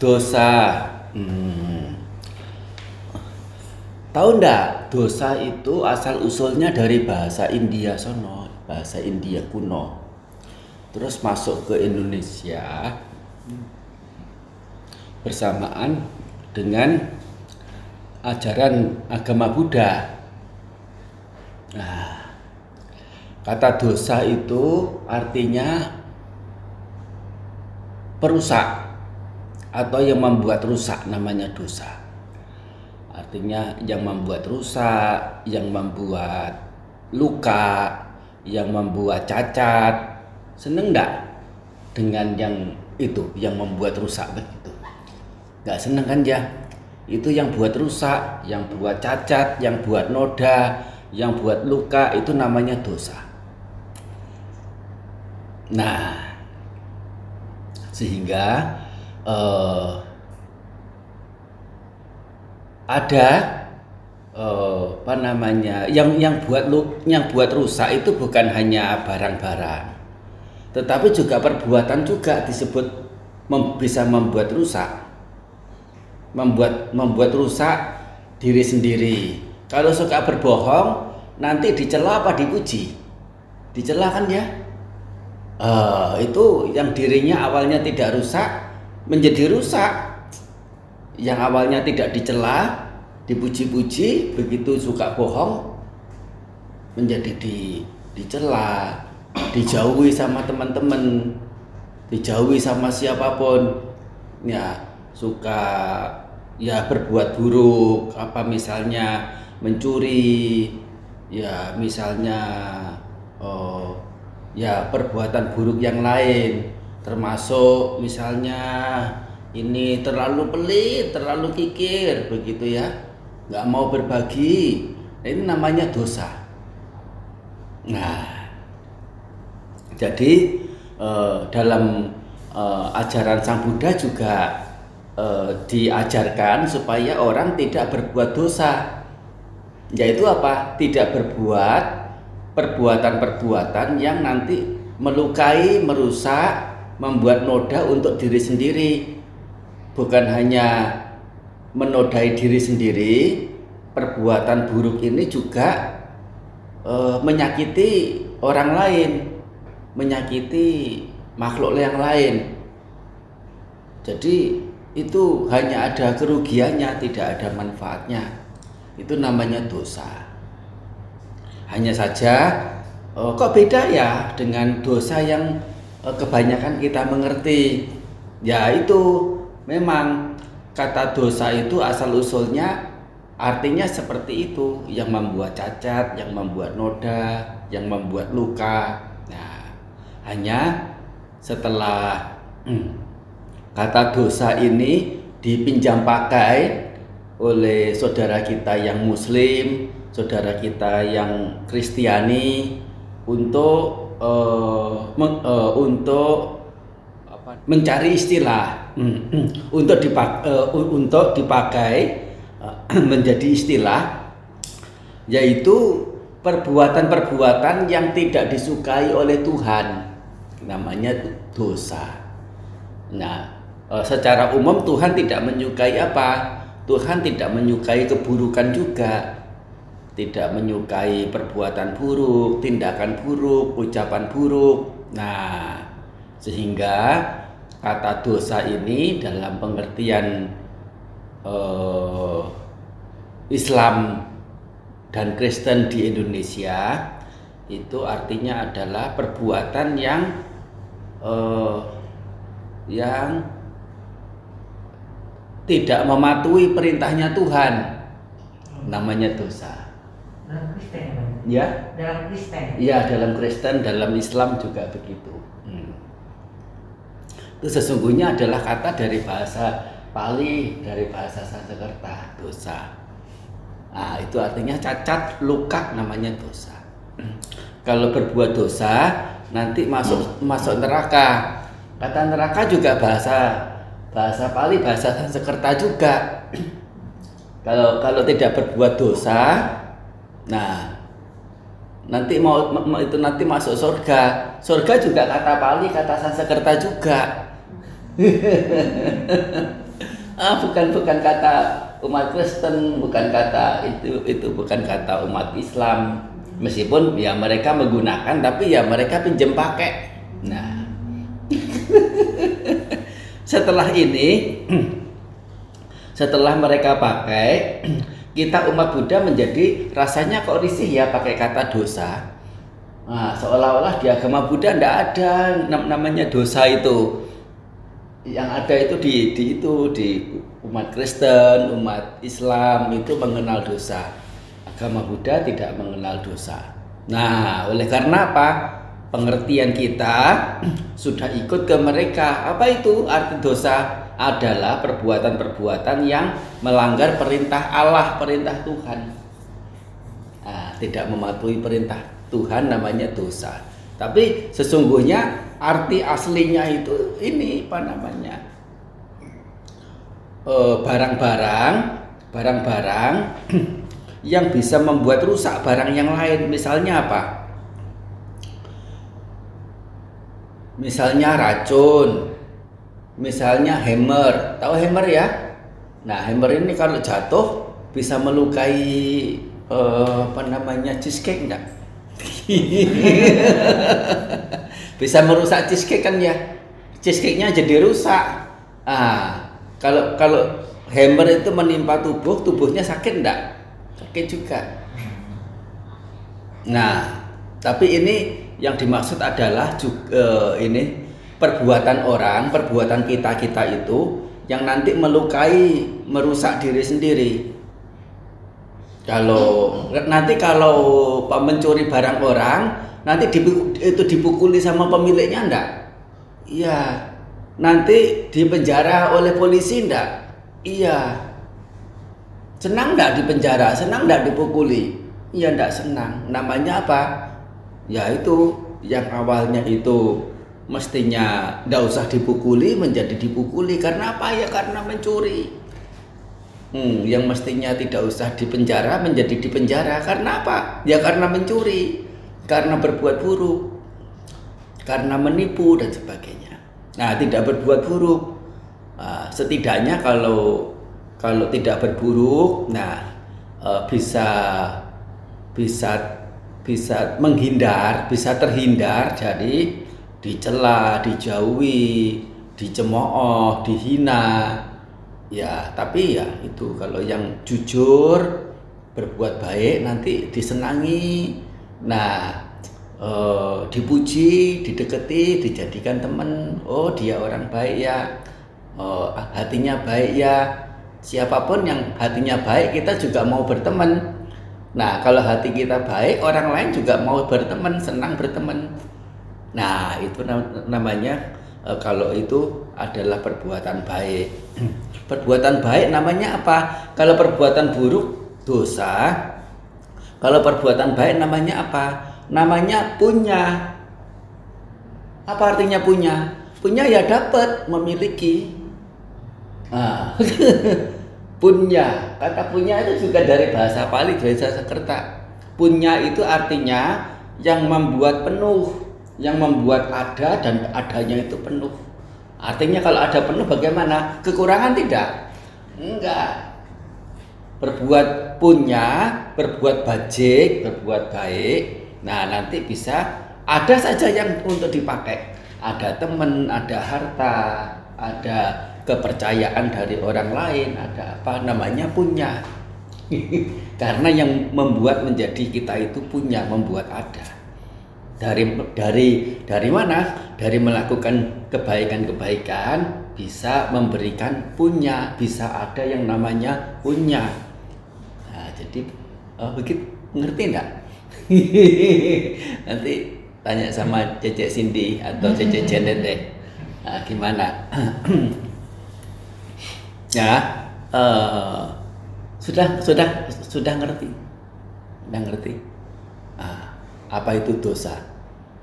dosa. Hmm. Tahu ndak dosa itu asal usulnya dari bahasa India sono, bahasa India kuno. Terus masuk ke Indonesia bersamaan dengan ajaran agama Buddha. Nah, kata dosa itu artinya perusak atau yang membuat rusak namanya dosa artinya yang membuat rusak, yang membuat luka, yang membuat cacat. Seneng enggak dengan yang itu, yang membuat rusak begitu? Enggak seneng kan ya? Itu yang buat rusak, yang buat cacat, yang buat noda, yang buat luka itu namanya dosa. Nah, sehingga eh, ada uh, apa namanya yang yang buat lu yang buat rusak itu bukan hanya barang-barang. Tetapi juga perbuatan juga disebut mem, bisa membuat rusak. Membuat membuat rusak diri sendiri. Kalau suka berbohong nanti dicela apa dipuji? Dicela kan ya? Uh, itu yang dirinya awalnya tidak rusak menjadi rusak yang awalnya tidak dicela, dipuji-puji, begitu suka bohong menjadi di dicela, dijauhi sama teman-teman, dijauhi sama siapa pun. Ya, suka ya berbuat buruk, apa misalnya mencuri, ya misalnya oh ya perbuatan buruk yang lain termasuk misalnya ini terlalu pelit, terlalu kikir, begitu ya, nggak mau berbagi, ini namanya dosa. Nah, jadi eh, dalam eh, ajaran Sang Buddha juga eh, diajarkan supaya orang tidak berbuat dosa, yaitu apa? Tidak berbuat perbuatan-perbuatan yang nanti melukai, merusak, membuat noda untuk diri sendiri bukan hanya menodai diri sendiri, perbuatan buruk ini juga e, menyakiti orang lain, menyakiti makhluk yang lain. Jadi itu hanya ada kerugiannya, tidak ada manfaatnya. Itu namanya dosa. Hanya saja e, kok beda ya dengan dosa yang kebanyakan kita mengerti. Ya itu Memang kata dosa itu asal usulnya artinya seperti itu yang membuat cacat, yang membuat noda, yang membuat luka. Nah, hanya setelah hmm, kata dosa ini dipinjam pakai oleh saudara kita yang muslim, saudara kita yang kristiani untuk uh, uh, untuk mencari istilah hmm. untuk dipak, uh, untuk dipakai uh, menjadi istilah yaitu perbuatan-perbuatan yang tidak disukai oleh Tuhan namanya dosa. Nah, secara umum Tuhan tidak menyukai apa? Tuhan tidak menyukai keburukan juga. Tidak menyukai perbuatan buruk, tindakan buruk, ucapan buruk. Nah, sehingga kata dosa ini dalam pengertian uh, Islam dan Kristen di Indonesia itu artinya adalah perbuatan yang uh, yang tidak mematuhi perintahnya Tuhan namanya dosa. Dalam Kristen ya? Dalam Kristen. Iya, dalam Kristen, dalam Islam juga begitu itu sesungguhnya adalah kata dari bahasa Pali dari bahasa Sanskerta dosa. Nah, itu artinya cacat, luka namanya dosa. Kalau berbuat dosa nanti masuk masuk neraka. Kata neraka juga bahasa bahasa Pali, bahasa Sanskerta juga. kalau kalau tidak berbuat dosa, nah nanti mau itu nanti masuk surga. Surga juga kata Pali, kata Sanskerta juga. ah, bukan bukan kata umat Kristen, bukan kata itu itu bukan kata umat Islam. Meskipun ya mereka menggunakan, tapi ya mereka pinjam pakai. Nah, setelah ini, setelah mereka pakai, kita umat Buddha menjadi rasanya kok risih ya pakai kata dosa. Nah, seolah-olah di agama Buddha tidak ada namanya dosa itu yang ada itu di, di itu di umat Kristen, umat Islam itu mengenal dosa. Agama Buddha tidak mengenal dosa. Nah, oleh karena apa? Pengertian kita sudah ikut ke mereka. Apa itu arti dosa? Adalah perbuatan-perbuatan yang melanggar perintah Allah, perintah Tuhan. Nah, tidak mematuhi perintah Tuhan namanya dosa. Tapi sesungguhnya arti aslinya itu ini apa namanya eh, barang-barang barang-barang yang bisa membuat rusak barang yang lain misalnya apa misalnya racun misalnya hammer. Tahu hammer ya? Nah hammer ini kalau jatuh bisa melukai eh, apa namanya cheesecake enggak? Bisa merusak cheesecake kan ya? Cheesecake-nya jadi rusak. Ah kalau kalau hammer itu menimpa tubuh tubuhnya sakit enggak? Sakit juga. Nah tapi ini yang dimaksud adalah juga, eh, ini perbuatan orang perbuatan kita kita itu yang nanti melukai merusak diri sendiri kalau nanti kalau mencuri barang orang nanti itu dipukuli sama pemiliknya enggak? Iya. Nanti dipenjara oleh polisi enggak? Iya. Senang enggak dipenjara? Senang enggak dipukuli? Iya enggak senang. Namanya apa? Ya itu yang awalnya itu mestinya enggak usah dipukuli menjadi dipukuli. Karena apa? Ya karena mencuri. Hmm, yang mestinya tidak usah dipenjara menjadi dipenjara. Karena apa? Ya karena mencuri. Karena berbuat buruk, karena menipu dan sebagainya. Nah, tidak berbuat buruk, uh, setidaknya kalau kalau tidak berburuk, nah uh, bisa bisa bisa menghindar, bisa terhindar. Dari dicela, dijauhi, dicemooh, dihina. Ya, tapi ya itu kalau yang jujur berbuat baik nanti disenangi, Nah, uh, dipuji, dideketi, dijadikan teman. Oh, dia orang baik ya. Uh, hatinya baik ya. Siapa pun yang hatinya baik, kita juga mau berteman. Nah, kalau hati kita baik, orang lain juga mau berteman, senang berteman. Nah, itu namanya uh, kalau itu adalah perbuatan baik. perbuatan baik namanya apa? Kalau perbuatan buruk dosa, kalau perbuatan baik namanya apa? Namanya punya. Apa artinya punya? Punya ya dapat, memiliki. Nah, punya. Kata punya itu juga dari bahasa Pali, dari bahasa Sakerta. Punya itu artinya yang membuat penuh, yang membuat ada dan adanya itu penuh. Artinya kalau ada penuh bagaimana? Kekurangan tidak? Enggak berbuat punya, berbuat bajik, berbuat baik. Nah, nanti bisa ada saja yang untuk dipakai. Ada teman, ada harta, ada kepercayaan dari orang lain, ada apa namanya punya. Karena yang membuat menjadi kita itu punya, membuat ada. Dari dari dari mana? Dari melakukan kebaikan-kebaikan bisa memberikan punya, bisa ada yang namanya punya. Jadi oh, begitu. Ngerti enggak nanti tanya sama Cece Cindy atau Cece Janet deh. Nah, gimana? Ya uh, sudah sudah sudah ngerti? Sudah ngerti? Nah, apa itu dosa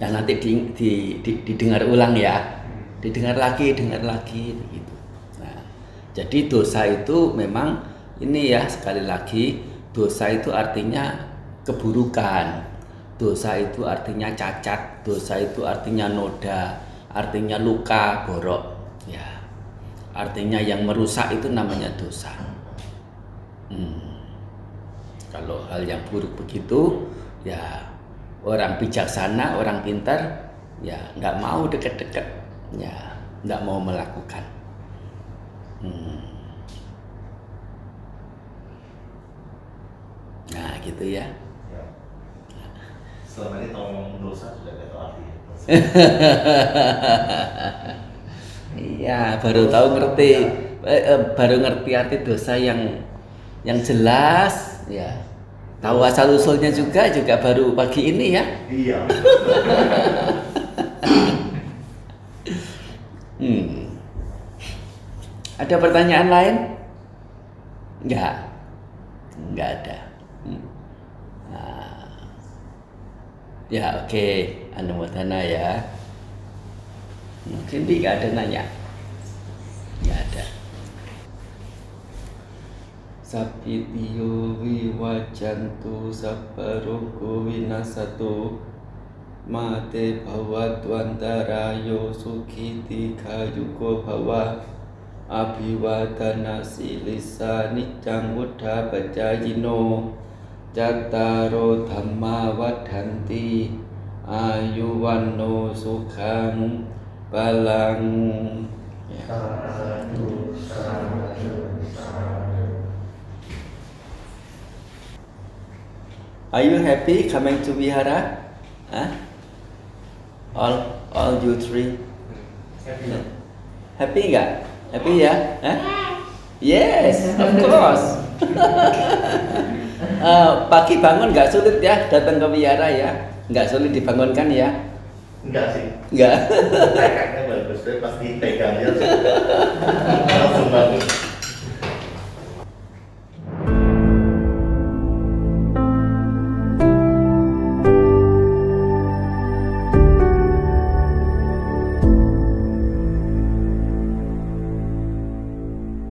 dan nah, nanti di, di, di, didengar ulang ya didengar lagi dengar lagi begitu nah, jadi dosa itu memang ini ya sekali lagi dosa itu artinya keburukan dosa itu artinya cacat dosa itu artinya noda artinya luka borok ya artinya yang merusak itu namanya dosa. Hmm. Kalau hal yang buruk begitu, ya orang bijaksana, orang pintar, ya nggak mau deket-deket, ya nggak mau melakukan. Hmm. Nah gitu ya. Ya. Selama ini tolong dosa sudah tahu artinya. Iya, baru tahu ngerti, eh, eh, baru ngerti arti dosa yang yang jelas, ya. Tahu asal usulnya juga juga baru pagi ini ya. Iya. Hmm. Ada pertanyaan lain? Enggak. Enggak ada. Hmm. Nah. Ya oke, Anumodana ya. Mungkin tidak ada nanya. Enggak ada. สัพพิติโยวิวัจันตุสัพพโรโควินัสตุมาเตภวัตวันตารายโสุขิติขายุโกภวะอภิวาทนาสิลิสานิจังวุฒาปจายิโนจัตตารโอธรรมาวัฏันตีอายุวันโนสุขังบาลัง Are you happy coming to Vihara? Huh? All, all you three? Happy nggak? Happy ya? Huh? Yes, of course. Eh, pagi bangun nggak sulit ya datang ke Vihara ya? Nggak sulit dibangunkan ya? Enggak sih. Nggak. Tekadnya bagus, tapi pas dipegangnya